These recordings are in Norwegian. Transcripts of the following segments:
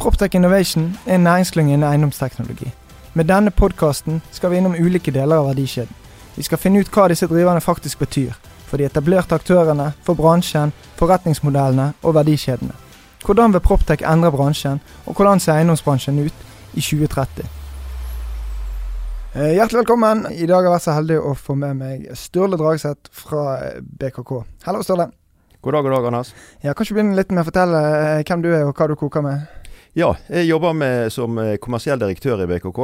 Proptech Innovation er en næringsklynge innen eiendomsteknologi. Med denne podkasten skal vi innom ulike deler av verdikjeden. Vi skal finne ut hva disse driverne faktisk betyr. For de etablerte aktørene, for bransjen, forretningsmodellene og verdikjedene. Hvordan vil Proptech endre bransjen, og hvordan ser eiendomsbransjen ut i 2030? Eh, Hjertelig velkommen. I dag har jeg vært så heldig å få med meg Sturle Dragseth fra eh, BKK. Hallo, Sturle. God dag, god dag, Anders. Ja, kan ikke begynne litt med å fortelle eh, hvem du er og hva du koker med? Ja, jeg jobber som eh, kommersiell direktør i BKK.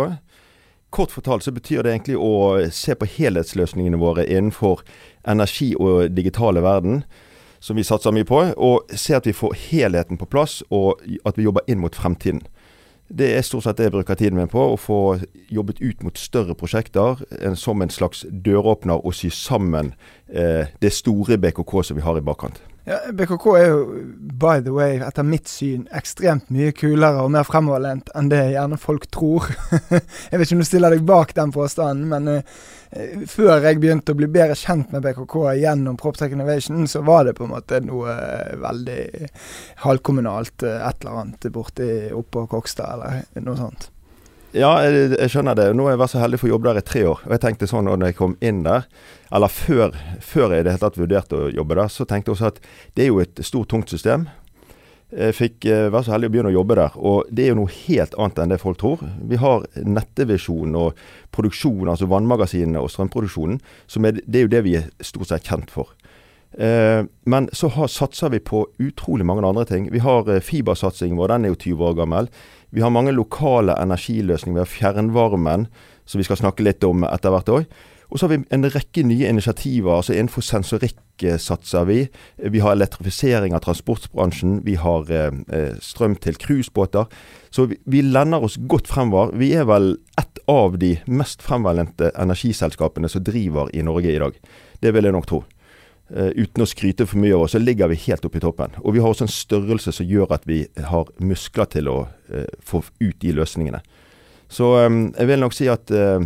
Kort fortalt så betyr det egentlig å se på helhetsløsningene våre innenfor energi og digitale verden, som vi satser mye på. Og se at vi får helheten på plass, og at vi jobber inn mot fremtiden. Det er stort sett det jeg bruker tiden min på. Å få jobbet ut mot større prosjekter som en slags døråpner og sy sammen eh, det store BKK som vi har i bakkant. Ja, BKK er jo, by the way, etter mitt syn ekstremt mye kulere og mer fremoverlent enn det gjerne folk tror. jeg vet ikke om du stiller deg bak den påstanden, men uh, før jeg begynte å bli bedre kjent med BKK gjennom Proptech Innovation, så var det på en måte noe uh, veldig halvkommunalt, uh, et eller annet borti oppå Kokstad eller noe sånt. Ja, jeg, jeg, skjønner det. Nå har jeg vært så heldig for å jobbe der i tre år. Og jeg tenkte sånn når jeg kom inn der, eller før, før jeg i det hele tatt vurderte å jobbe der, så tenkte jeg også at det er jo et stort, tungt system. Jeg fikk uh, være så heldig å begynne å jobbe der. Og det er jo noe helt annet enn det folk tror. Vi har nettevisjon og produksjon, altså vannmagasinene og strømproduksjonen. Som er, det er jo det vi er stort sett kjent for. Uh, men så har, satser vi på utrolig mange andre ting. Vi har uh, fibersatsingen vår, den er jo 20 år gammel. Vi har mange lokale energiløsninger. Vi har fjernvarmen, som vi skal snakke litt om etter hvert òg. Og så har vi en rekke nye initiativer. altså Innenfor sensorikk satser vi. Vi har elektrifisering av transportbransjen. Vi har eh, strøm til cruisebåter. Så vi, vi lender oss godt fremover. Vi er vel et av de mest fremvendte energiselskapene som driver i Norge i dag. Det vil jeg nok tro. Uh, uten å skryte for mye av oss, så ligger vi helt oppe i toppen. Og vi har også en størrelse som gjør at vi har muskler til å uh, få ut de løsningene. Så um, jeg vil nok si at uh,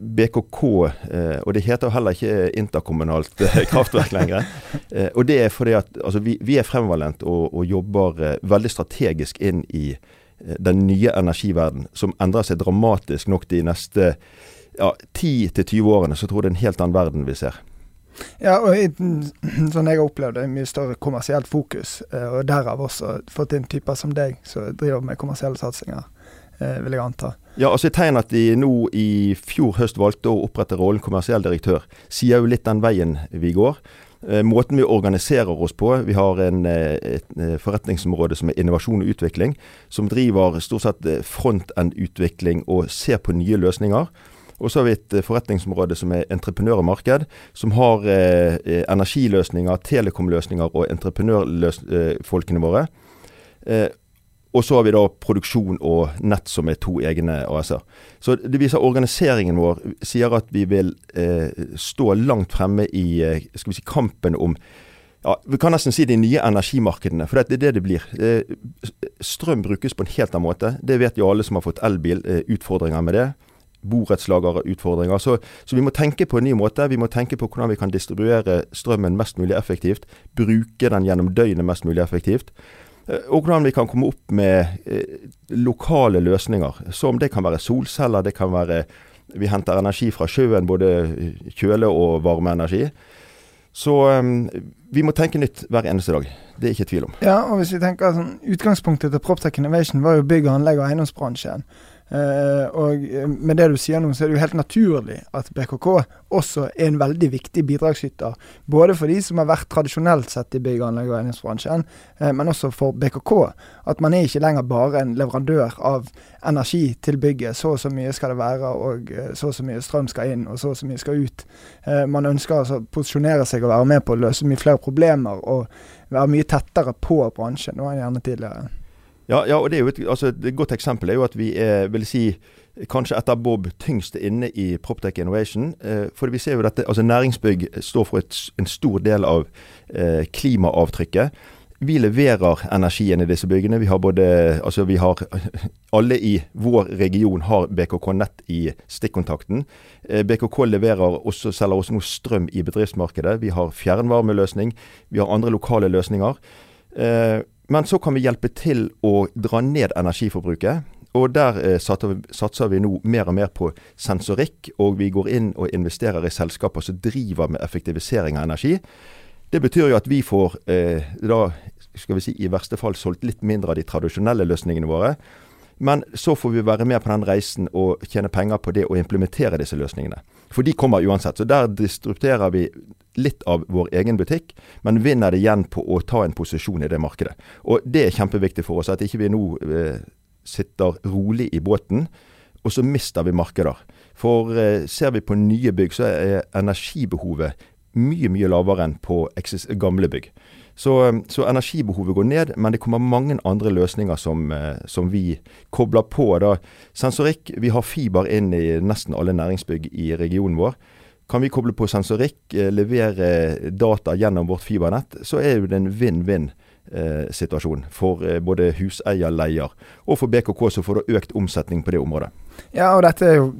BKK, og det heter heller ikke interkommunalt kraftverk lenger. og det er fordi at altså, vi, vi, er fremvalent og, og jobber veldig strategisk inn i den nye energiverden, som endrer seg dramatisk nok de neste ja, 10-20 årene. Så tror jeg det er en helt annen verden vi ser. Ja, og i, sånn jeg har opplevd det, mye større kommersielt fokus. Eh, og derav også fått inn typer som deg, som driver med kommersielle satsinger, eh, vil jeg anta. Ja, altså et tegn at de nå i fjor høst valgte å opprette rollen kommersiell direktør, sier jo litt den veien vi går. Eh, måten vi organiserer oss på. Vi har en, et forretningsområde som er innovasjon og utvikling, som driver stort sett front-end-utvikling og ser på nye løsninger. Og så har vi et forretningsområde som er entreprenør og marked, som har eh, energiløsninger, telekomløsninger og entreprenørfolkene våre. Eh, og så har vi da produksjon og nett som er to egne AS-er. Så det viser organiseringen vår sier at vi vil eh, stå langt fremme i eh, skal vi si, kampen om ja, Vi kan nesten si de nye energimarkedene, for det er det det blir. Eh, strøm brukes på en helt annen måte. Det vet jo alle som har fått elbil, eh, utfordringer med det borettslagerutfordringer. Så, så vi må tenke på en ny måte. Vi må tenke på hvordan vi kan distribuere strømmen mest mulig effektivt. Bruke den gjennom døgnet mest mulig effektivt. Eh, og hvordan vi kan komme opp med eh, lokale løsninger. Som det kan være solceller, det kan være Vi henter energi fra sjøen, både kjøle- og varmeenergi. Så um, vi må tenke nytt hver eneste dag. Det er ikke tvil om. Ja, og hvis vi tenker sånn, Utgangspunktet til Proptech Innovation var jo bygg anlegg og eiendomsbransjen. Uh, og eh, med det du sier nå, så er det jo helt naturlig at BKK også er en veldig viktig bidragsyter. Både for de som har vært tradisjonelt sett i bygg-, anlegg- og eiendomsbransjen, uh, men også for BKK. At man er ikke lenger bare en leverandør av energi til bygget. Så og så mye skal det være, og så og så mye strøm skal inn, og så og så mye skal ut. man ønsker altså å posisjonere seg og være med på å løse mye flere problemer, og være mye tettere på bransjen nå enn gjerne tidligere. Ja, ja, og det er jo et, altså, et godt eksempel er jo at vi er, vil si, kanskje etter Bob tyngst inne i Proptech Innovation. Eh, for vi ser jo dette, altså Næringsbygg står for et, en stor del av eh, klimaavtrykket. Vi leverer energien i disse byggene. Vi har både, altså vi har, Alle i vår region har BKK Nett i stikkontakten. Eh, BKK leverer også, selger også noe strøm i bedriftsmarkedet. Vi har fjernvarmeløsning. Vi har andre lokale løsninger. Eh, men så kan vi hjelpe til å dra ned energiforbruket. Og der eh, satser vi nå mer og mer på sensorikk, og vi går inn og investerer i selskaper som driver med effektivisering av energi. Det betyr jo at vi får eh, da, skal vi si, i verste fall solgt litt mindre av de tradisjonelle løsningene våre. Men så får vi være med på den reisen og tjene penger på det å implementere disse løsningene. For de kommer uansett. Så der distribuerer vi litt av vår egen butikk, men vinner det igjen på å ta en posisjon i det markedet. Og det er kjempeviktig for oss, at ikke vi nå eh, sitter rolig i båten, og så mister vi markeder. For eh, ser vi på nye bygg, så er energibehovet mye, mye lavere enn på gamle bygg. Så, um, så, energibehovet går ned, men det kommer mange andre løsninger som, uh, som, vi kobler på. Da. Sensorikk, vi har fiber inn i nesten alle næringsbygg i regionen vår. Kan vi koble på sensorikk, uh, levere data gjennom vårt fibernett, så er det en vinn-vinn. Eh, situasjon for både huseier, leier og for BKK, som får økt omsetning på det området. Ja, og dette er jo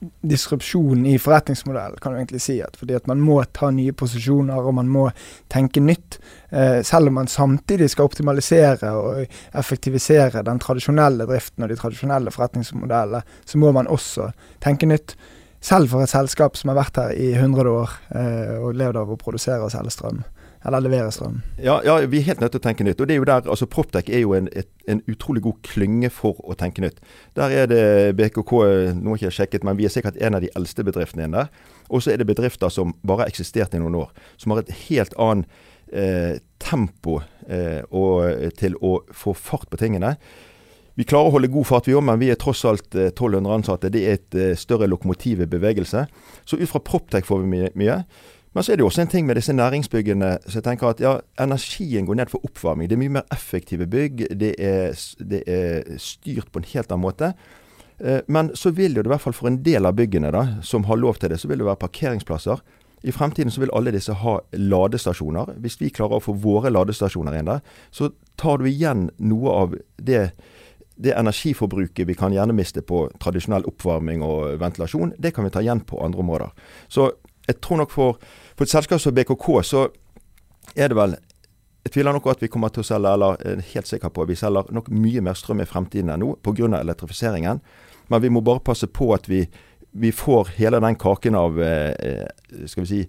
disrupsjon i forretningsmodellen, kan du egentlig si. At fordi at man må ta nye posisjoner og man må tenke nytt. Eh, selv om man samtidig skal optimalisere og effektivisere den tradisjonelle driften og de tradisjonelle forretningsmodellene, så må man også tenke nytt. Selv for et selskap som har vært her i 100 år eh, og levd av å produsere og selge strøm eller levere strøm. Ja, ja, vi er helt nødt til å tenke nytt. og det er jo der, altså Proptech er jo en, et, en utrolig god klynge for å tenke nytt. Der er det BKK, nå har jeg ikke sjekket, men vi er sikkert en av de eldste bedriftene inne der. Og så er det bedrifter som bare har eksistert i noen år. Som har et helt annet eh, tempo eh, og, til å få fart på tingene. Vi klarer å holde god fart, vi òg, men vi er tross alt 1200 eh, ansatte. Det er et eh, større lokomotiv i bevegelse. Så ut fra Proptech får vi mye. Men så er det jo også en ting med disse næringsbyggene så jeg tenker at ja, energien går ned for oppvarming. Det er mye mer effektive bygg. Det er, det er styrt på en helt annen måte. Eh, men så vil det i hvert fall for en del av byggene da, som har lov til det, så vil det være parkeringsplasser. I fremtiden så vil alle disse ha ladestasjoner. Hvis vi klarer å få våre ladestasjoner inn der, så tar du igjen noe av det, det energiforbruket vi kan gjerne miste på tradisjonell oppvarming og ventilasjon. Det kan vi ta igjen på andre områder. Så jeg tror nok for, for et selskap som BKK, så er det vel jeg tviler nok at vi kommer til å selge, eller er helt sikker på at vi selger nok mye mer strøm i fremtiden enn nå pga. elektrifiseringen. Men vi må bare passe på at vi, vi får hele den kaken av eh, eh skal vi si,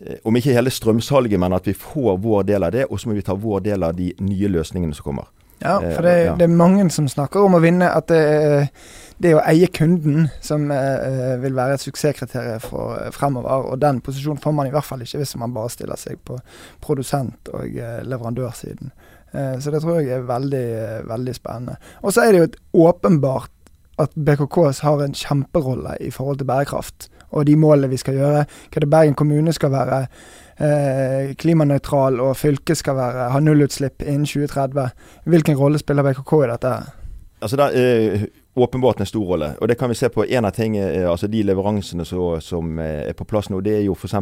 eh, om ikke hele strømsalget, men at vi får vår del av det. Og så må vi ta vår del av de nye løsningene som kommer. Ja, for det, det, er mange som snakker om å vinne. At det, det å eie kunden som eh, vil være et suksesskriterium for eh, fremover. Og den posisjonen får man i hvert fall ikke hvis man bare stiller seg på produsent- og eh, leverandørsiden. Eh, så det tror jeg er veldig, veldig spennende. Og så er det jo et åpenbart at BKK har en kjemperolle i forhold til bærekraft og de målene vi skal gjøre. Hva det Bergen kommune skal være eh, klimanøytral og fylket skal være, ha nullutslipp innen 2030. Hvilken rolle spiller BKK i dette? Altså det er åpenbart en stor rolle. Og det kan vi se på en av tingene, altså De leveransene så, som er på plass nå, det er jo f.eks.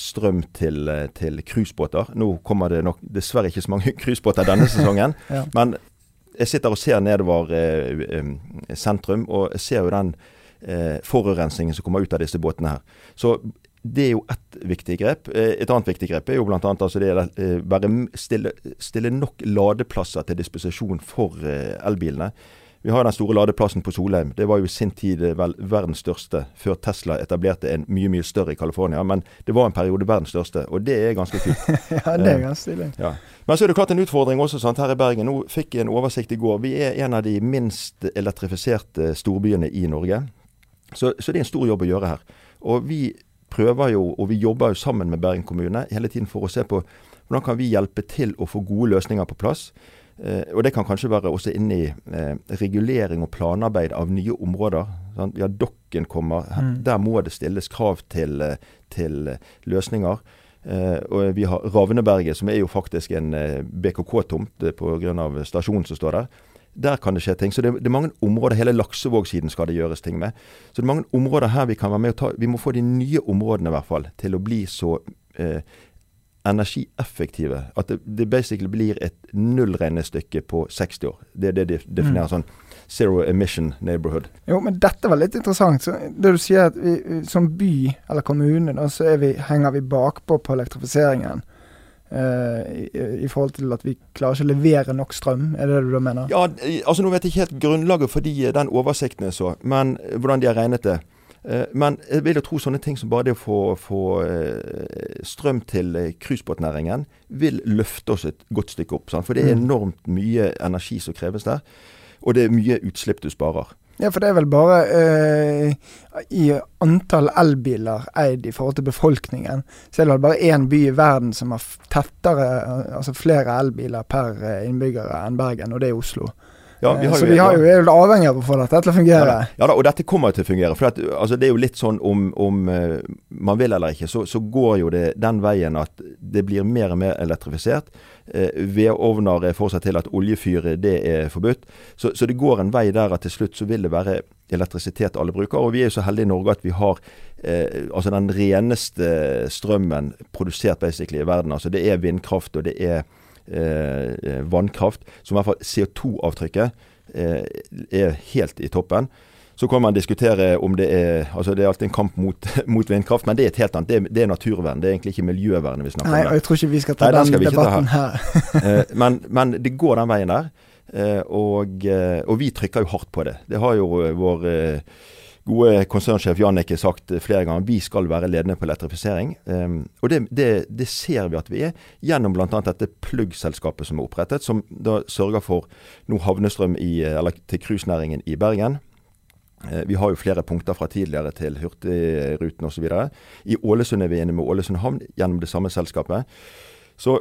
strøm til, til cruisebåter. Nå kommer det nok dessverre ikke så mange cruisebåter denne sesongen. ja. Men jeg sitter og ser nedover eh, eh, sentrum, og jeg ser jo den eh, forurensningen som kommer ut av disse båtene her. Så det er jo ett viktig grep. Eh, et annet viktig grep er jo bl.a. Altså det å eh, stille, stille, nok ladeplasser til disposisjon for eh, elbilene. Vi har den store ladeplassen på Solheim. Det var jo i sin tid vel verdens største, før Tesla etablerte en mye mye større i California. Men det var en periode verdens største, og det er ganske kult. ja, det er ganske stilig. Ja. Men så er det klart en utfordring også sant, her i Bergen. Nå fikk jeg en oversikt i går. Vi er en av de minst elektrifiserte storbyene i Norge. Så, så, det er en stor jobb å gjøre her. Og vi prøver jo, og vi jobber jo sammen med Bergen kommune hele tiden for å se på hvordan kan vi hjelpe til å få gode løsninger på plass. Eh, og det kan kanskje være også inne i eh, regulering og planarbeid av nye områder. Sant? Ja, Dokken kommer. Mm. Der må det stilles krav til, eh, til løsninger. Eh, og vi har Ravneberget, som er jo faktisk en eh, BKK-tomt pga. stasjonen som står der. Der kan det skje ting. Så det, det er mange områder, hele Laksevåg-siden skal det gjøres ting med. Så det er mange områder her vi kan være med og ta Vi må få de nye områdene i hvert fall til å bli så eh, energieffektive. At det, det basically blir et nullregnestykke på 60 år. Det er det de definerer mm. sånn zero emission neighborhood. Jo, men dette var litt interessant. Så det du sier at vi, som by eller kommune, da, så vi, henger vi bakpå på elektrifiseringen. Uh, i, i, forhold til at vi klarer ikke å levere nok strøm, er det det du da mener? Ja, altså Nå vet jeg ikke helt grunnlaget for de, den oversikten jeg så, men hvordan de har regnet det. Uh, men jeg vil jo tro sånne ting som bare det å få, få uh, strøm til cruisebåtnæringen vil løfte oss et godt stykke opp. Sant? For det er mm. enormt mye energi som kreves der. Og det er mye utslipp du sparer. Ja, for det er vel bare eh, i antall elbiler eid i forhold til befolkningen, så er det vel bare én by i verden som har tettere, altså flere elbiler per eh, innbyggere enn Bergen, og det er Oslo. Ja, vi eh, så vi har jo, er jo avhengig av å få dette til å fungere. Ja, ja da, og dette kommer til å fungere. For at, altså, det er jo litt sånn om, om uh, man vil eller ikke, så, så, går jo det den veien at det blir mer og mer elektrifisert. Eh, Vedovner får seg til at oljefyr det er forbudt. Så, så, det går en vei der at til slutt så vil det være elektrisitet alle bruker. Og vi er jo så heldige i Norge at vi har eh, altså den reneste strømmen produsert basically i verden. Altså det er vindkraft og det er Eh, vannkraft, som i hvert fall CO2-avtrykket eh, er helt i toppen. Så kan man diskutere om det er altså det er alltid en kamp mot, mot vindkraft, men det er et helt annet. Det er, det er naturvern. Det er egentlig ikke miljøvernet vi snakker Nei, om. Nei, jeg tror ikke vi skal ta Nei, den, den debatten her. her. Eh, men, men, det går den veien der. Og, og, vi trykker jo hardt på det. Det har jo vår gode konsernsjef Jannicke sagt flere ganger vi skal være ledende på elektrifisering. Um, og det, det, det, ser vi at vi er, gjennom bl.a. dette Plugg-selskapet som er opprettet, som da sørger for nå havnestrøm i, eller, til cruisenæringen i Bergen. Uh, vi har jo flere punkter fra tidligere til Hurtigruten osv. I Ålesund er vi inne med Ålesund havn gjennom det samme selskapet. Så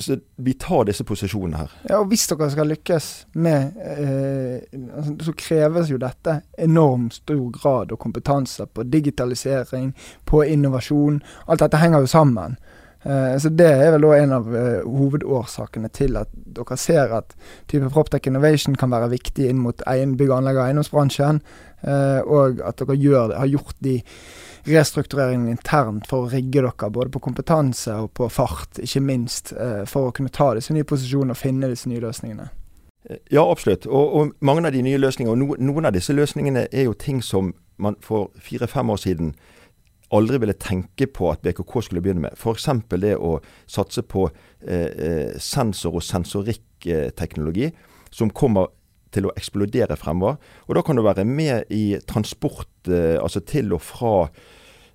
så vi tar disse posisjonene her. Ja, og Hvis dere skal lykkes med eh, altså, Så kreves jo dette enormt stor grad og kompetanse på digitalisering, på innovasjon. Alt dette henger jo sammen. Eh, så Det er vel en av eh, hovedårsakene til at dere ser at type Proptech Innovation kan være viktig inn mot bygg- anlegg- og eiendomsbransjen, eh, og at dere gjør, har gjort de restruktureringen internt for å rigge dere både på kompetanse og på fart, ikke minst, eh, for å kunne ta disse nye posisjonene og finne disse nye løsningene? Eh, ja, absolutt. Og, og mange av de nye løsningene, og no, noen av disse løsningene er jo ting som man for fire-fem år siden aldri ville tenke på at BKK skulle begynne med. F.eks. det å satse på eh, eh, sensor- og sensorikkteknologi, som kommer til å eksplodere fremover. Og Da kan du være med i transport, eh, altså til og fra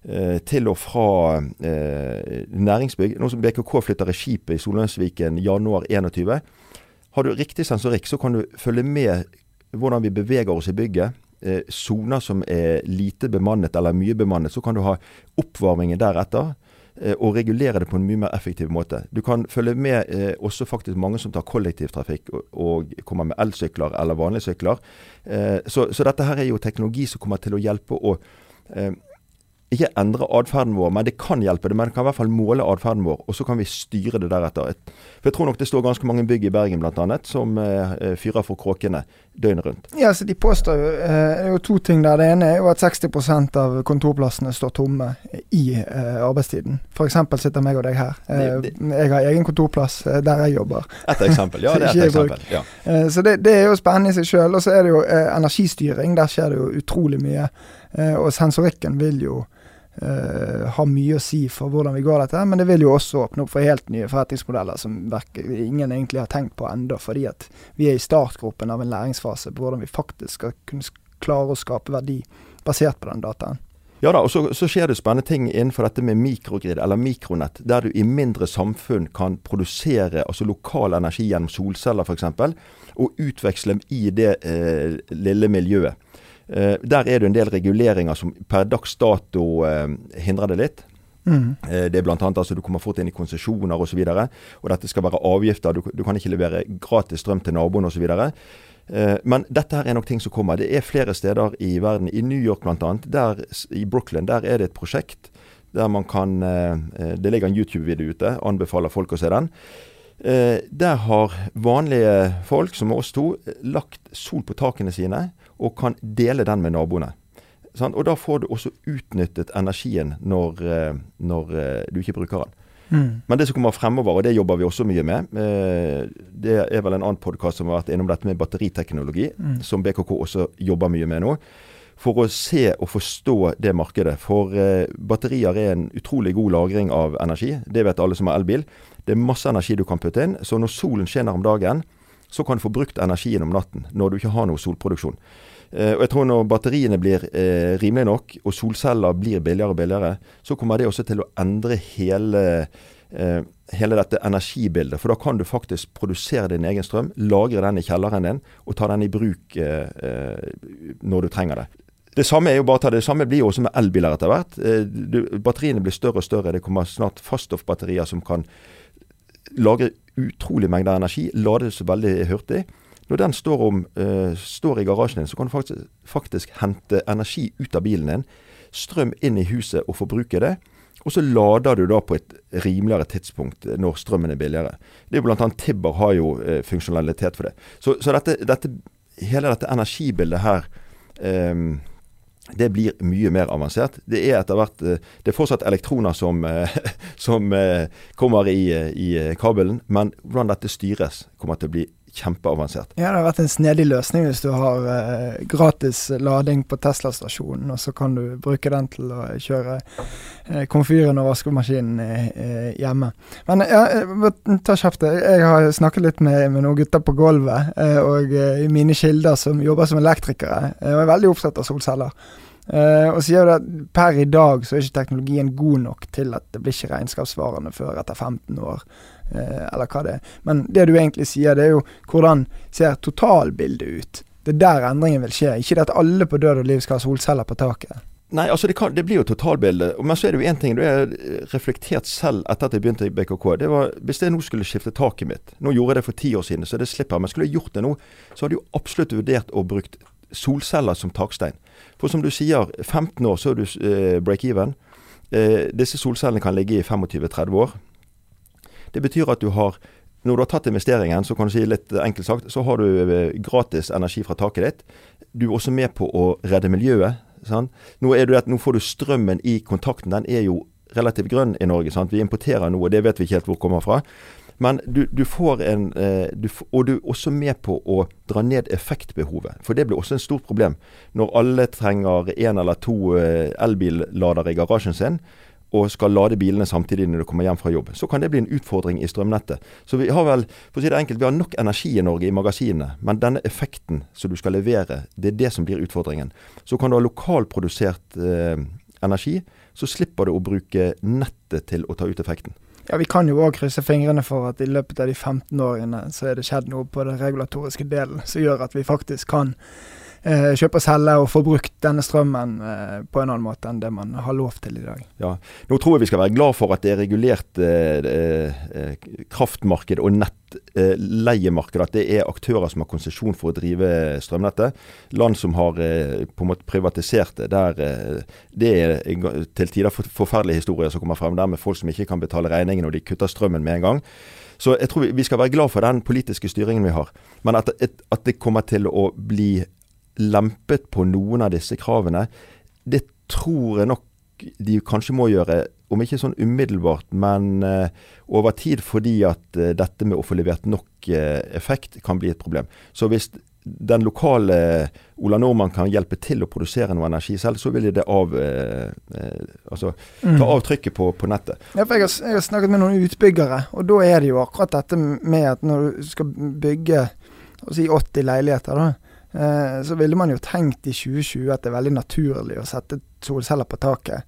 eh, til og fra eh, næringsbygg. Nå som BKK flytter i skipet i Solheimsviken januar 21. Har du riktig sensorikk, så kan du følge med hvordan vi beveger oss i bygget. Soner som er lite bemannet eller mye bemannet, så kan du ha oppvarmingen deretter. Eh, og regulere det på en mye mer effektiv måte. Du kan følge med eh, også faktisk mange som tar kollektivtrafikk og, og kommer med elsykler eller vanlige sykler. Eh, så, så, dette her er jo teknologi som kommer til å hjelpe å eh, ikke endre atferden vår, men det kan hjelpe det. Men det kan i hvert fall måle atferden vår, og så kan vi styre det deretter. For Jeg tror nok det står ganske mange bygg i Bergen bl.a. som eh, fyrer for kråkene døgnet rundt. Ja, så De påstår jo eh, det er jo to ting der. Det ene er jo at 60% av kontorplassene står tomme i eh, arbeidstiden. F.eks. sitter meg og deg her. Eh, det, det, jeg har egen kontorplass eh, der jeg jobber. Et eksempel, ja. det er et eksempel. Ja. Eh, så det, det, er jo spennende i seg sjøl. Og så er det jo energistyring. Der skjer det jo utrolig mye. og sensorikken vil jo Uh, har mye å si for hvordan vi går dette, men det vil jo også åpne opp for helt nye forretningsmodeller som ingen egentlig har tenkt på ennå, fordi at vi er i startgropen av en læringsfase på hvordan vi faktisk skal kunne klare å skape verdi basert på den dataen. Ja da, og så, så, skjer det spennende ting innenfor dette med mikrogrid eller mikronett, der du i mindre samfunn kan produsere altså lokal energi gjennom solceller f.eks., og utveksle i det eh, lille miljøet. Eh, der er det en del reguleringer som per dags dato eh, hindrer det litt. Mm. Eh, det er bl.a. altså du kommer fort inn i konsesjoner osv. Og, så og dette skal være avgifter. Du, du kan ikke levere gratis strøm til naboen osv. Men dette her er nok ting som kommer. Det er flere steder i verden. I New York bl.a. I Brooklyn der er det et prosjekt der man kan Det ligger en YouTube-video ute. Anbefaler folk å se den. Der har vanlige folk, som oss to, lagt sol på takene sine og kan dele den med naboene. Og da får du også utnyttet energien når, når du ikke bruker den. Mm. Men det som kommer fremover, og det jobber vi også mye med, eh, det er vel en annen podkast som har vært innom dette med batteriteknologi, mm. som BKK også jobber mye med nå. For å se og forstå det markedet. For eh, batterier er en utrolig god lagring av energi. Det vet alle som har elbil. Det er masse energi du kan putte inn. Så når solen skinner om dagen, så kan du få brukt energien om natten. Når du ikke har noe solproduksjon. Eh, og jeg tror Når batteriene blir eh, rimelige nok, og solceller blir billigere og billigere, så kommer det også til å endre hele, eh, hele dette energibildet. For da kan du faktisk produsere din egen strøm, lagre den i kjelleren din og ta den i bruk eh, eh når du trenger det. Det samme, bare, det samme blir jo også med elbiler etter hvert. Eh, batteriene blir større og større. Det kommer snart faststoffbatterier som kan lagre utrolig mengder energi, lades veldig hurtig. Når den står, om, uh, står i garasjen din, så kan du faktisk, faktisk, hente energi ut av bilen din, strøm inn i huset og forbruke det. Og så lader du da på et rimeligere tidspunkt når strømmen er billigere. Det er jo Bl.a. Tibber har jo uh, funksjonalitet for det. Så, så dette, dette, hele dette energibildet her um, det blir mye mer avansert. Det er etter hvert Det er fortsatt elektroner som, som kommer i, i kabelen, men hvordan dette styres, kommer til å bli kjempeavansert. Ja, det har vært en snedig løsning hvis du har eh, gratis lading på Tesla-stasjonen, og så kan du bruke den til å kjøre eh, komfyren og vaskemaskinen eh, hjemme. Men ja, eh, ta kjeft. Jeg har snakket litt med, med noen gutter på gulvet, eh, og i mine kilder som jobber som elektrikere, og er veldig opptatt av solceller. Uh, og sier at per i dag så er ikke teknologien god nok til at det blir ikke regnskapsvarende før etter 15 år. Uh, eller hva det er. Men det du egentlig sier, det er jo hvordan ser totalbildet ut. Det er der endringen vil skje. Ikke at alle på død og liv skal ha solceller på taket. Nei, altså det, kan, det blir jo totalbildet. Men så er det jo én ting du har reflektert selv etter at jeg begynte i BKK. Det var Hvis jeg nå skulle skifte taket mitt Nå gjorde jeg det for ti år siden, så det slipper. Men skulle jeg gjort det nå, så hadde jeg jo absolutt vurdert å brukt solceller som takstein. For som du sier, 15 år så er du eh, break-even. Eh, disse solcellene kan ligge i 25-30 år. Det betyr at du har når du har tatt investeringen, så kan du si litt enkelt sagt, så har du eh, gratis energi fra taket ditt. Du er også med på å redde miljøet. Sant? Nå, det, nå får du strømmen i kontakten. Den er jo relativt grønn i Norge. Sant? Vi importerer noe, det vet vi ikke helt hvor det kommer fra. Men du, du får en eh, du, Og du er også med på å dra ned effektbehovet. For det blir også en stort problem. Når alle trenger én eller to eh, elbilladere i garasjen sin, og skal lade bilene samtidig når du kommer hjem fra jobb, så kan det bli en utfordring i strømnettet. Så vi har vel, for å si det enkelt, vi har nok energi i Norge i magasinene, men denne effekten som du skal levere, det er det som blir utfordringen. Så kan du ha lokalprodusert eh, energi, så slipper du å bruke nettet til å ta ut effekten. Ja, Vi kan jo òg krysse fingrene for at i løpet av de 15 årene så er det skjedd noe på den regulatoriske delen som gjør at vi faktisk kan kjøpe og selge og få brukt denne strømmen eh, på en annen måte enn det man har lov til i dag. Ja, Nå tror jeg vi skal være glad for at det er regulert eh, eh, eh kraftmarked og nettleiemarked. at det er aktører som har konsesjon for å drive strømnettet. Land som har eh, på en måte privatisert det, der det er til tider forferdelige historier som kommer frem der med folk som ikke kan betale regningen og de kutter strømmen med en gang. Så jeg tror vi skal være glad for den politiske styringen vi har. Men at, at det kommer til å bli lempet på noen av disse kravene. Det tror jeg nok de kanskje må gjøre, om ikke sånn umiddelbart, men uh, over tid fordi at uh, dette med å få levert nok uh, effekt kan bli et problem. Så hvis den lokale Ola Nordmann kan hjelpe til å produsere noe energi selv, så vil det av, altså, ta avtrykket av trykket på, på nettet. Ja, jeg har, jeg har, snakket med noen utbyggere, og da er det jo akkurat dette med at når du skal bygge si 80 leiligheter, da, Eh, så ville man jo tenkt i 2020 at det er veldig naturlig å sette solceller på taket.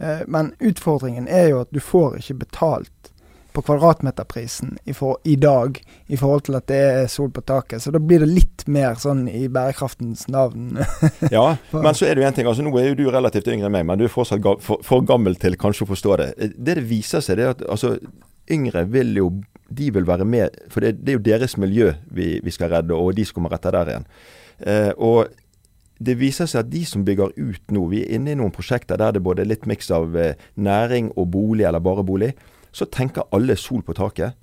Eh, men utfordringen er jo at du får ikke betalt på kvadratmeterprisen i, for, i, dag i forhold til at det er sol på taket. Så da blir det litt mer sånn i bærekraftens navn. ja, men så er det jo en ting. altså Nå er jo du relativt yngre enn meg, men du er fortsatt for, for, gammel til kanskje å forstå det. Det det viser seg, det er at altså, yngre vil jo de vil være med, for det, det er jo deres miljø vi, vi skal redde, og de som kommer etter der igjen. Eh, og det viser seg at de som bygger ut nå, vi er inne i noen prosjekter der det både er litt miks av eh, næring og bolig, eller bare bolig, så tenker alle sol på taket.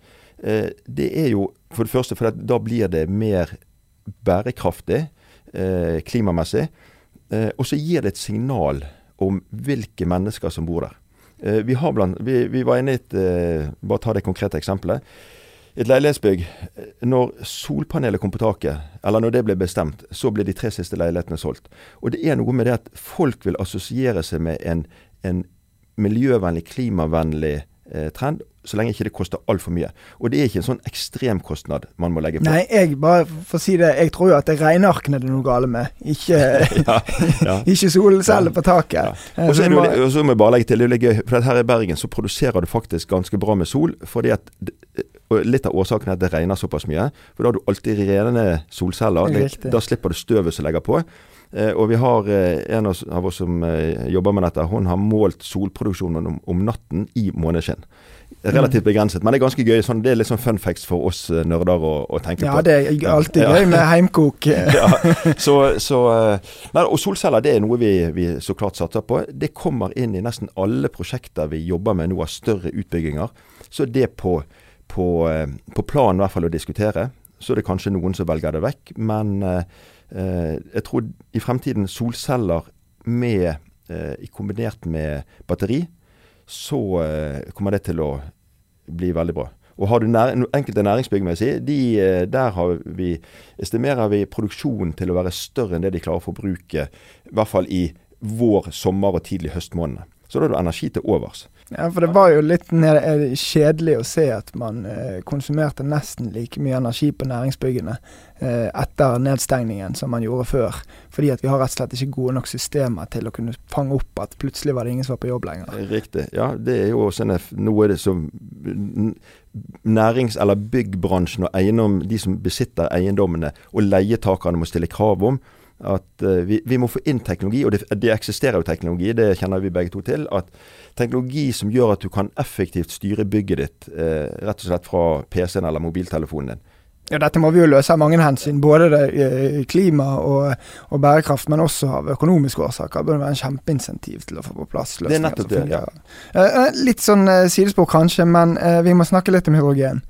Eh, det er jo for det første for da blir det mer bærekraftig klimamessig. Og så gir det et signal om hvilke mennesker som bor der. Vi, blant, vi, vi, var inne i et Bare ta det konkrete eksempelet et leilighetsbygg Når solpanelet kom på taket, eller når det ble bestemt, så ble de tre siste leilighetene solgt. Og det er noe med det at folk vil assosiere seg med en, en miljøvennlig, klimavennlig eh, trend, så lenge ikke det koster altfor mye. Og det er ikke en sånn ekstremkostnad man må legge på. Nei, jeg bare for å si det, jeg tror jo at det er regnearkene det er noe gale med, ikke, ja, ja. ikke solceller på taket. Ja. Og så må jeg bare legge til, det er litt gøy, for her i Bergen så produserer du faktisk ganske bra med sol. fordi at og Litt av årsaken er at det regner såpass mye. For da har du alltid rene solceller. Riktig. Da slipper du støvet som legger på. Eh, og vi har eh, en av oss som eh, jobber med dette, hun har målt solproduksjonen om, om natten i måneskinn relativt begrenset. Men det er ganske gøy. Sånn, det er litt sånn fun facts for oss nerder å, å tenke ja, på. Ja, det er alltid ja. gøy med heimkok. ja, så, så nei, og solceller det er noe vi, vi, så klart satser på. Det kommer inn i nesten alle prosjekter vi jobber med nå av større utbygginger. Så det på på, eh, på planen hvert fall å diskutere. Så er det kanskje noen som velger det vekk. Men eh, eh jeg tror i fremtiden solceller med, eh, kombinert med batteri, så eh, kommer det til å bli veldig bra. Og har du nær, enkelte næringsbygg, må jeg si, de, eh, der vi, estimerer vi produksjonen til å være større enn det de klarer å forbruke, i hvert fall i vår, sommer og tidlig høstmåned. Så da er det energi til overs. Ja, for det var jo litt eh, kjedelig å se at man eh, konsumerte nesten like mye energi på næringsbyggene eh, etter nedstengningen som man gjorde før. Fordi at vi har rett og slett ikke gode nok systemer til å kunne fange opp at plutselig var det ingen som var på jobb lenger. Riktig. Ja, det er jo også noe det som nærings- eller byggbransjen og eiendom, de som besitter eiendommene og leietakerne må stille krav om at uh, vi, vi, må få inn teknologi, og det, det, eksisterer jo teknologi, det kjenner vi begge to til. At teknologi som gjør at du kan effektivt styre bygget ditt, uh, rett og slett fra PC-en eller mobiltelefonen din. Ja, Dette må vi jo løse av mange hensyn. Både det, eh, klima og, og, bærekraft, men også av økonomiske årsaker. Det bør være en kjempeinsentiv til å få på plass løsninger. Det er nettopp det, ja. Uh, litt sånn sidespor kanskje, men vi må snakke litt om hydrogen.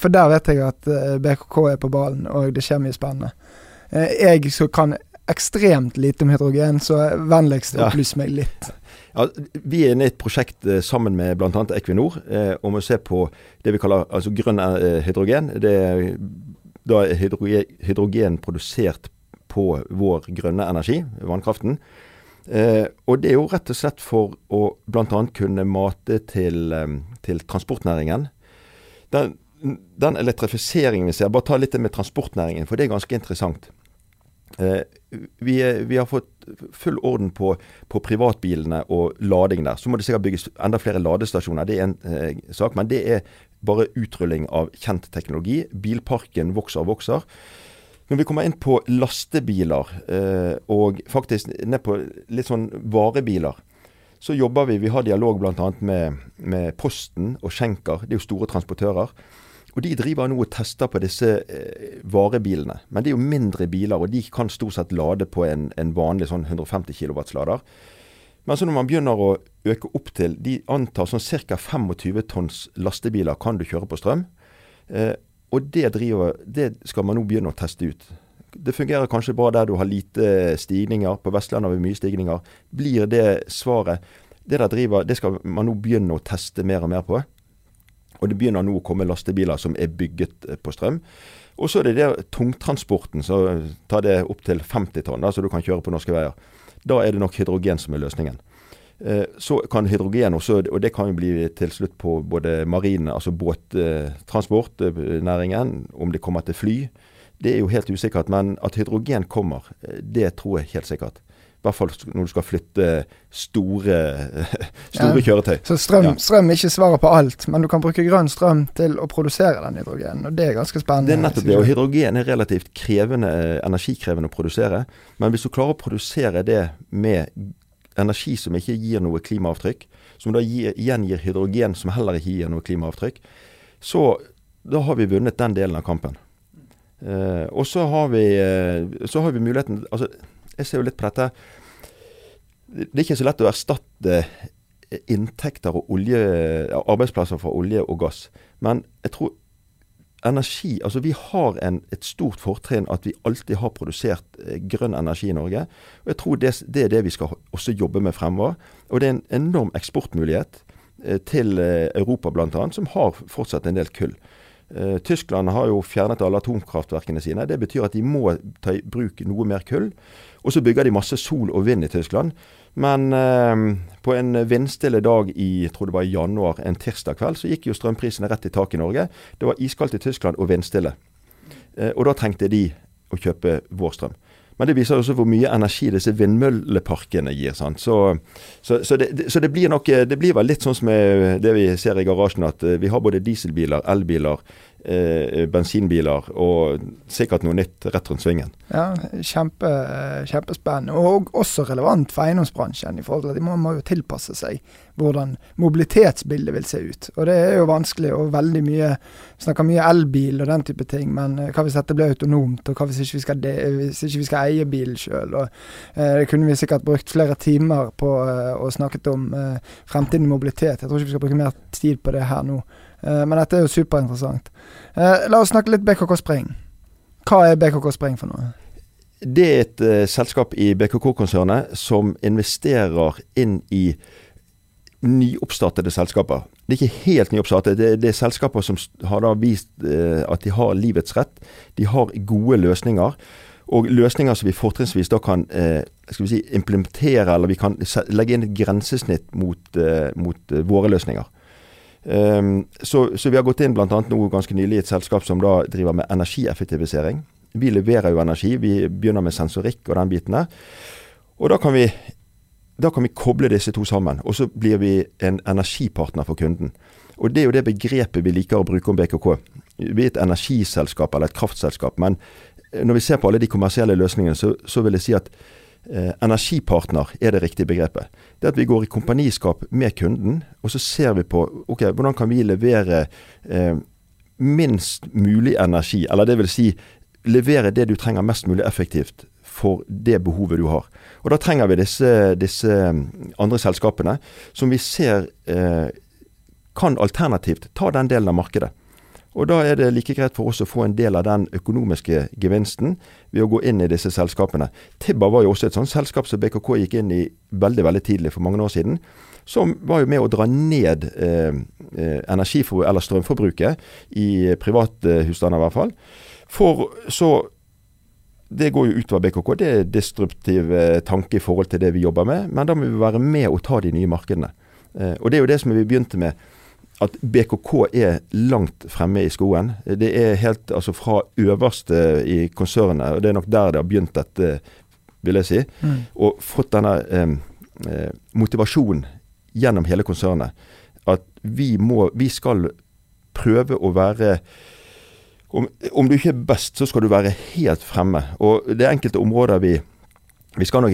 for der vet jeg at BKK er på ballen, og det skjer mye spennende. jeg så kan ekstremt lite om hydrogen, så vennligst opplys meg litt. Ja, vi er inne i et prosjekt eh, sammen med bl.a. Equinor eh, om å se på det vi kaller altså grønn eh, hydrogen. Det er, da hydrogen, hydrogen, produsert på vår grønne energi, vannkraften. Eh, og det er jo rett og slett for å bl.a. kunne mate til, eh, til transportnæringen. Den, den, elektrifiseringen vi ser, bare ta litt med transportnæringen, for det er ganske interessant. Eh, vi, vi, har fått full orden på, på, privatbilene og lading der. Så må det sikkert bygges enda flere ladestasjoner. Det er en eh, sak, men det er bare utrulling av kjent teknologi. Bilparken vokser og vokser. Når vi kommer inn på lastebiler, eh, og faktisk ned på litt sånn varebiler, så jobber vi Vi har dialog bl.a. Med, med Posten og Schenker. Det er jo store transportører. Og De driver nå og tester på disse eh, varebilene. Men det er jo mindre biler, og de kan stort sett lade på en, en vanlig sånn 150 kW-lader. Men så når man begynner å øke opp til De antar sånn ca. 25 tonns lastebiler kan du kjøre på strøm. Eh, og det, driver, det skal man nå begynne å teste ut. Det fungerer kanskje bra der du har lite stigninger. På Vestlandet har vi mye stigninger. Blir det svaret? Det der driver, det skal man nå begynne å teste mer og mer på. Og det begynner nå å komme lastebiler som er bygget eh, på strøm. Og så er det der tungtransporten, så tar det opp til 50 tonn, så du kan kjøre på norske veier. Da er det nok hydrogen som er løsningen. Eh, så kan hydrogen også, og det kan jo bli til slutt på både marine, altså båttransportnæringen, eh, om det kommer til fly. Det er jo helt usikkert, men at hydrogen kommer, det tror jeg helt sikkert. I hvert fall når du skal flytte store, store ja. kjøretøy. Så strøm, ja. strøm, er ikke svaret på alt, men du kan bruke grønn strøm til å produsere den hydrogenen. og Det er ganske spennende. Det er nettopp det. og Hydrogen er relativt krevende, energikrevende å produsere. Men hvis du klarer å produsere det med energi som ikke gir noe klimaavtrykk, som da gir, igjen gir hydrogen som heller ikke gir noe klimaavtrykk, så da har vi vunnet den delen av kampen. Uh, og så har, vi, uh, så har vi muligheten altså jeg ser jo litt på dette Det er ikke så lett å erstatte inntekter og olje, arbeidsplasser fra olje og gass. Men jeg tror energi Altså vi har en, et stort fortrinn at vi alltid har produsert eh, grønn energi i Norge. Og jeg tror det, det, er det vi skal også jobbe med fremover. Og det er en enorm eksportmulighet eh, til eh, Europa bl.a., som har fortsatt en del kull. Eh, Tyskland har jo fjernet alle atomkraftverkene sine. Det betyr at de må ta i bruk noe mer kull. Og så bygger de masse sol og vind i Tyskland. Men eh, på en vindstille dag i jeg tror det var januar, en tirsdag kveld, så gikk jo strømprisene rett i taket i Norge. Det var iskaldt i Tyskland og vindstille. Eh, og da trengte de å kjøpe vår strøm. Men det viser også hvor mye energi disse vindmølleparkene gir. Så, så, så, det, så det, blir nok det blir vel litt sånn som det vi ser i garasjen, at eh, vi har både dieselbiler, elbiler, eh, bensinbiler og sikkert noe nytt rett rundt svingen. Ja, kjempe, Kjempespennende. Og også relevant for eiendomsbransjen. i forhold til at De må, må jo tilpasse seg hvordan mobilitetsbildet vil se ut. Og det er jo vanskelig og veldig mye Snakker mye elbil og den type ting, men eh, hva hvis dette blir autonomt, og hva hvis ikke vi skal, de, hvis ikke vi skal eie bilen sjøl? Eh, kunne vi sikkert brukt flere timer på eh, å snakket om eh, fremtiden i mobilitet. Jeg tror ikke vi skal bruke mer tid på det her nå. Eh, men dette er jo superinteressant. Eh, la oss snakke litt BKK Spring. Hva er BKK Spring for noe? Det er et uh, selskap i BKK-konsernet som investerer inn i nyoppstartede selskaper. Det er ikke helt nyoppstartet. Det, det er selskaper som har da vist eh, at de har livets rett. De har gode løsninger. Og løsninger som vi fortrinnsvis da kan eh, skal vi si, implementere, eller vi kan legge inn et grensesnitt mot, mot våre løsninger. Um, så, så, vi har gått inn bl.a. nå ganske nylig i et selskap som da driver med energieffektivisering. Vi leverer jo energi. Vi begynner med sensorikk og den biten der. Og da kan vi da kan vi koble disse to sammen, og så blir vi en energipartner for kunden. Og Det er jo det begrepet vi liker å bruke om BKK. Vi er et energiselskap eller et kraftselskap. Men når vi ser på alle de kommersielle løsningene, så, så vil jeg si at eh, energipartner er det riktige begrepet. Det er at vi går i kompaniskap med kunden, og så ser vi på ok, hvordan kan vi levere eh, minst mulig energi. Eller det vil si levere det du trenger mest mulig effektivt for det behovet du har. Og Da trenger vi disse, disse mm, andre selskapene som vi ser eh, kan alternativt ta den delen av markedet. Og Da er det like greit for oss å få en del av den økonomiske gevinsten ved å gå inn i disse selskapene. Tibba var jo også et sånt selskap som BKK gikk inn i veldig veldig tidlig, for mange år siden. Som var jo med å dra ned eh, energiforbruket, energifor, eller strømforbruket i private husstander i hvert fall. For så det går jo utover BKK. Det er destruktiv eh, tanke i forhold til det vi jobber med. Men da må vi være med og ta de nye markedene. Eh, og det er jo det som vi begynte med at BKK er langt fremme i skoen. Det er helt altså fra øverste i konsernet, og det er nok der det har begynt dette, vil jeg si. Mm. Og fått denne eh, motivasjonen gjennom hele konsernet. At vi må Vi skal prøve å være om, om, du ikke er best, så skal du være helt fremme. Og det er enkelte områder vi Vi skal nok,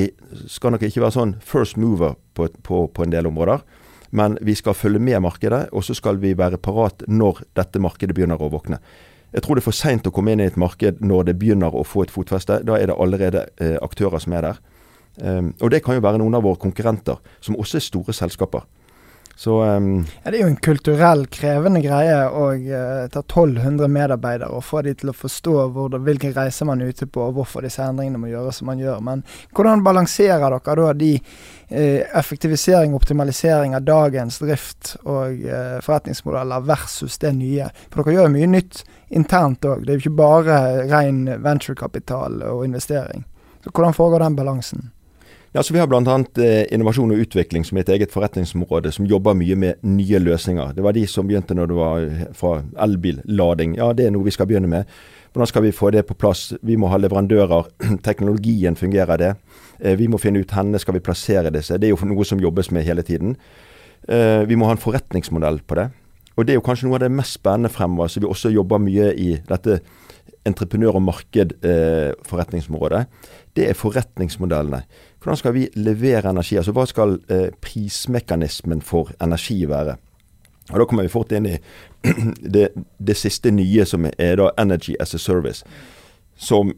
skal nok ikke være sånn first mover på, på, på en del områder. Men vi skal følge med markedet, og så skal vi være parat når dette markedet begynner å våkne. Jeg tror det er for seint å komme inn i et marked når det begynner å få et fotfeste. Da er det allerede eh, aktører som er der. Um, og det kan jo være noen av våre konkurrenter, som også er store selskaper. Så, um, ja, det er jo en kulturell krevende greie å uh, ta 1200 medarbeidere og få de til å forstå hvor, hvilken reise man er ute på, og hvorfor disse endringene må gjøres som man gjør. Men hvordan balanserer dere da de uh, effektivisering og optimalisering av dagens drift og uh, forretningsmodeller versus det nye? For dere gjør mye nytt internt òg. Det er jo ikke bare ren venturekapital og investering. Så Hvordan foregår den balansen? Ja, så Vi har bl.a. Eh, innovasjon og utvikling som er et eget forretningsområde som jobber mye med nye løsninger. Det var de som begynte når det var eh, fra elbillading. Ja, det er noe vi skal begynne med. Hvordan skal vi få det på plass? Vi må ha leverandører. Teknologien fungerer det. Eh, vi må finne ut hvor skal vi plassere disse. Det er jo noe som jobbes med hele tiden. Vi må ha en forretningsmodell på det. Og det er jo kanskje noe av det mest spennende fremover, så vi også jobber mye i dette entreprenør- og marked-forretningsområdet. det er forretningsmodellene. Hvordan skal vi levere energi? Altså Hva skal eh, prismekanismen for energi være? Og Da kommer vi fort inn i det, det, siste nye, som er da Energy as a Service. Som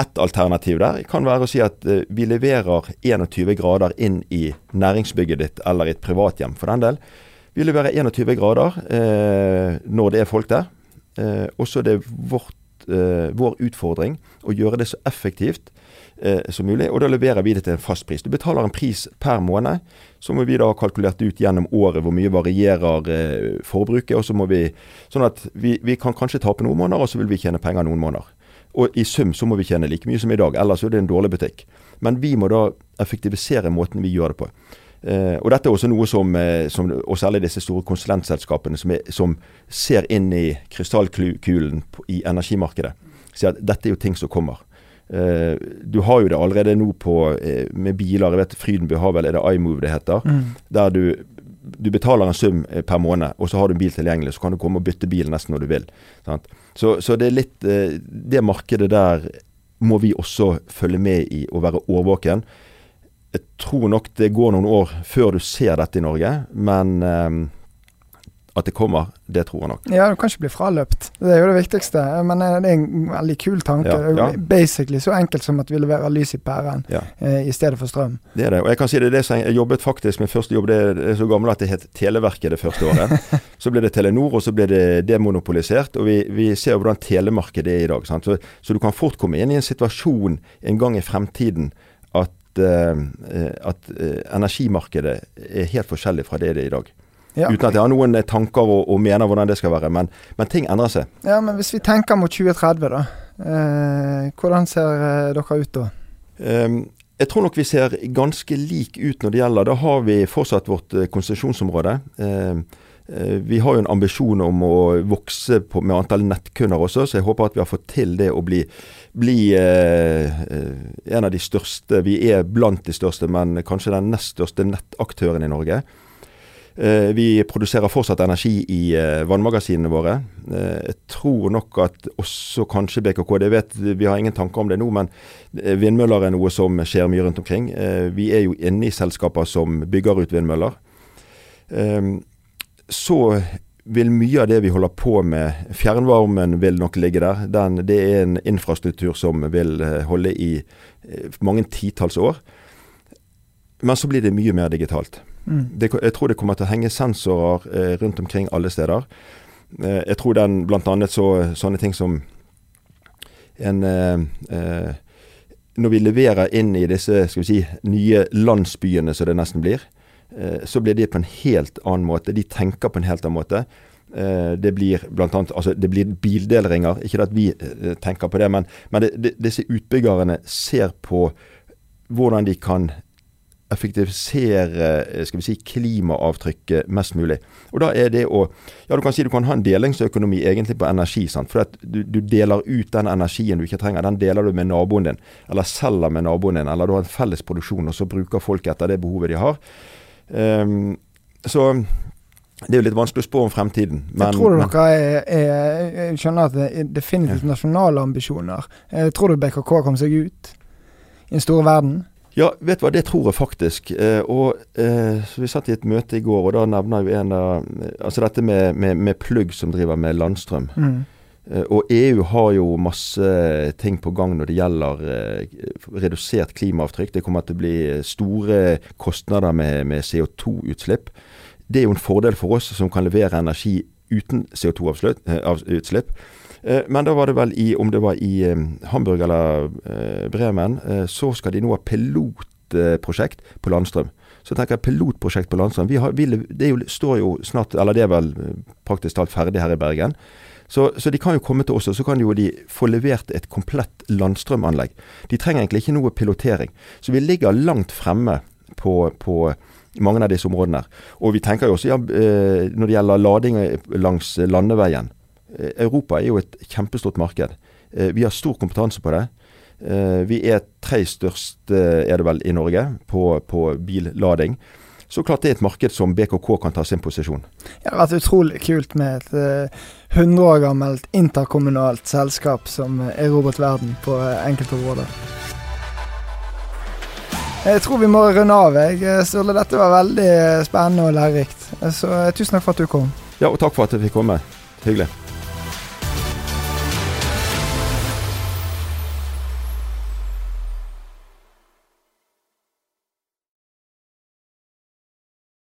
et alternativ der kan være å si at eh, vi leverer 21 grader inn i næringsbygget ditt, eller i et privathjem for den del. Vi leverer 21 grader eh, når det er folk der. Eh, og så er det vårt, eh, vår utfordring å gjøre det så effektivt eh, som mulig. Og da leverer vi det til en fast pris. Du betaler en pris per måned. Så må vi da ha kalkulert ut gjennom året hvor mye varierer eh, forbruket. og så må vi, Sånn at vi, vi kan kanskje tape noen måneder, og så vil vi tjene penger noen måneder. Og i sum så må vi tjene like mye som i dag, ellers er det en dårlig butikk. Men vi må da effektivisere måten vi gjør det på. Eh, og dette er også noe som, eh, som og særlig disse store konsulentselskapene som, er, som ser inn i krystallkulen i energimarkedet, sier at dette er jo ting som kommer. Uh, du har jo det allerede nå på, uh, med biler. jeg vet Frydenby har vel, er det iMove det heter. Mm. Der du, du betaler en sum per måned, og så har du en bil tilgjengelig. Så kan du komme og bytte bil nesten når du vil. Så, så, det er litt Det markedet der må vi også følge med i og være årvåken jeg tror nok det går noen år før du ser dette i Norge, men um, at det kommer, det tror jeg nok. Ja, du kan ikke bli fraløpt. Det er jo det viktigste. Men eh, det er en veldig kul tanke. Ja, ja. Basically så enkelt som at vi leverer lys i pæren ja. eh, i stedet for strøm. Det er det. Og jeg kan si det, det som jeg jobbet faktisk Min første jobb det er så gammel at det het Televerket det første året. så ble det Telenor, og så ble det demonopolisert. Og vi, vi ser hvordan telemarkedet er i dag. Så, så, du kan fort komme inn i en situasjon en gang i fremtiden at Eh, at eh, energimarkedet er helt forskjellig fra det det er i dag. Ja. Uten at jeg har noen eh, tanker og, og, mener hvordan det skal være. Men, men, ting endrer seg. Ja, men Hvis vi tenker mot 2030, da. Eh, hvordan ser dere ut da? Um, jeg tror nok vi ser ganske lik ut når det gjelder Da har vi fortsatt vårt konsesjonsområde. Um, vi har jo en ambisjon om å vokse på, med antall nettkunder også, så jeg håper at vi har fått til det å bli bli eh, eh, en av de største. Vi er blant de største, men kanskje den nest største nettaktøren i Norge. Eh, vi produserer fortsatt energi i eh, vannmagasinene våre. Eh, jeg tror nok at også kanskje BKK det vet, Vi har ingen tanker om det nå, men eh, vindmøller er noe som skjer mye rundt omkring. vi er jo inne i selskaper som bygger ut vindmøller. Så vil mye av det vi holder på med Fjernvarmen vil nok ligge der. Den, det er en infrastruktur som vil eh, holde i eh, mange titalls år. Men så blir det mye mer digitalt. Mm. Det, jeg tror det kommer til å henge sensorer eh, rundt omkring alle steder. Eh, jeg tror den bl.a. Så, sånne ting som en eh, eh, Når vi leverer inn i disse skal vi si, nye landsbyene, som det nesten blir, så blir de på en helt annen måte. De tenker på en helt annen måte. Eh, det blir blant annet, altså det blir bildelringer. Ikke at vi eh, tenker på det, men, men det, det, disse utbyggerne ser på hvordan de kan effektivisere skal vi si, klimaavtrykket mest mulig. Og da er det å Ja, du kan si du kan ha en delingsøkonomi egentlig på energi. sant? For du, du, deler ut den energien du ikke trenger. Den deler du med naboen din, eller selger med naboen din. Eller du har en felles produksjon, og så bruker folk etter det behovet de har. Um, så det er jo litt vanskelig å spå om fremtiden. Men, jeg tror dere er, er, skjønner at det er definitivt nasjonale ambisjoner. Jeg tror du BKK kom seg ut i den store verden? Ja, vet du hva, det tror jeg faktisk. Eh, og eh, Vi satt i et møte i går, og da nevner jo en av Altså dette med, med, med plugg som driver med landstrøm. Mm. Eh, og EU har jo masse ting på gang når det gjelder eh, redusert klimaavtrykk. Det kommer til å bli store kostnader med, med CO2-utslipp. Det er jo en fordel for oss som kan levere energi uten CO2-utslipp. Eh, men da var det vel i, om det var i Hamburg eller Bremen, så skal de nå ha pilotprosjekt på landstrøm. Så tenker jeg pilotprosjekt på landstrøm. Vi har, vi, det jo, står jo snart, eller det er vel praktisk talt ferdig her i Bergen. Så, så, de kan jo komme til oss, og så kan jo de få levert et komplett landstrømanlegg. De trenger egentlig ikke noe pilotering. Så vi ligger langt fremme på, på mange av disse områdene. Og vi tenker jo også ja, eh, når det gjelder lading langs landeveien. Eh, Europa er jo et kjempestort marked. Eh, vi har stor kompetanse på det. Vi er tre største, er det vel, i Norge på, på billading så klart det er et marked som BKK kan ta sin posisjon. Ja, Det har vært utrolig kult med et uh, 100 år gammelt interkommunalt selskap som erobret verden på uh, enkelte områder. Jeg tror vi må runde av. Jeg, Sturle. Dette var veldig spennende og lærerikt. Så tusen takk for at du kom. Ja, og takk for at jeg fikk komme. Hyggelig.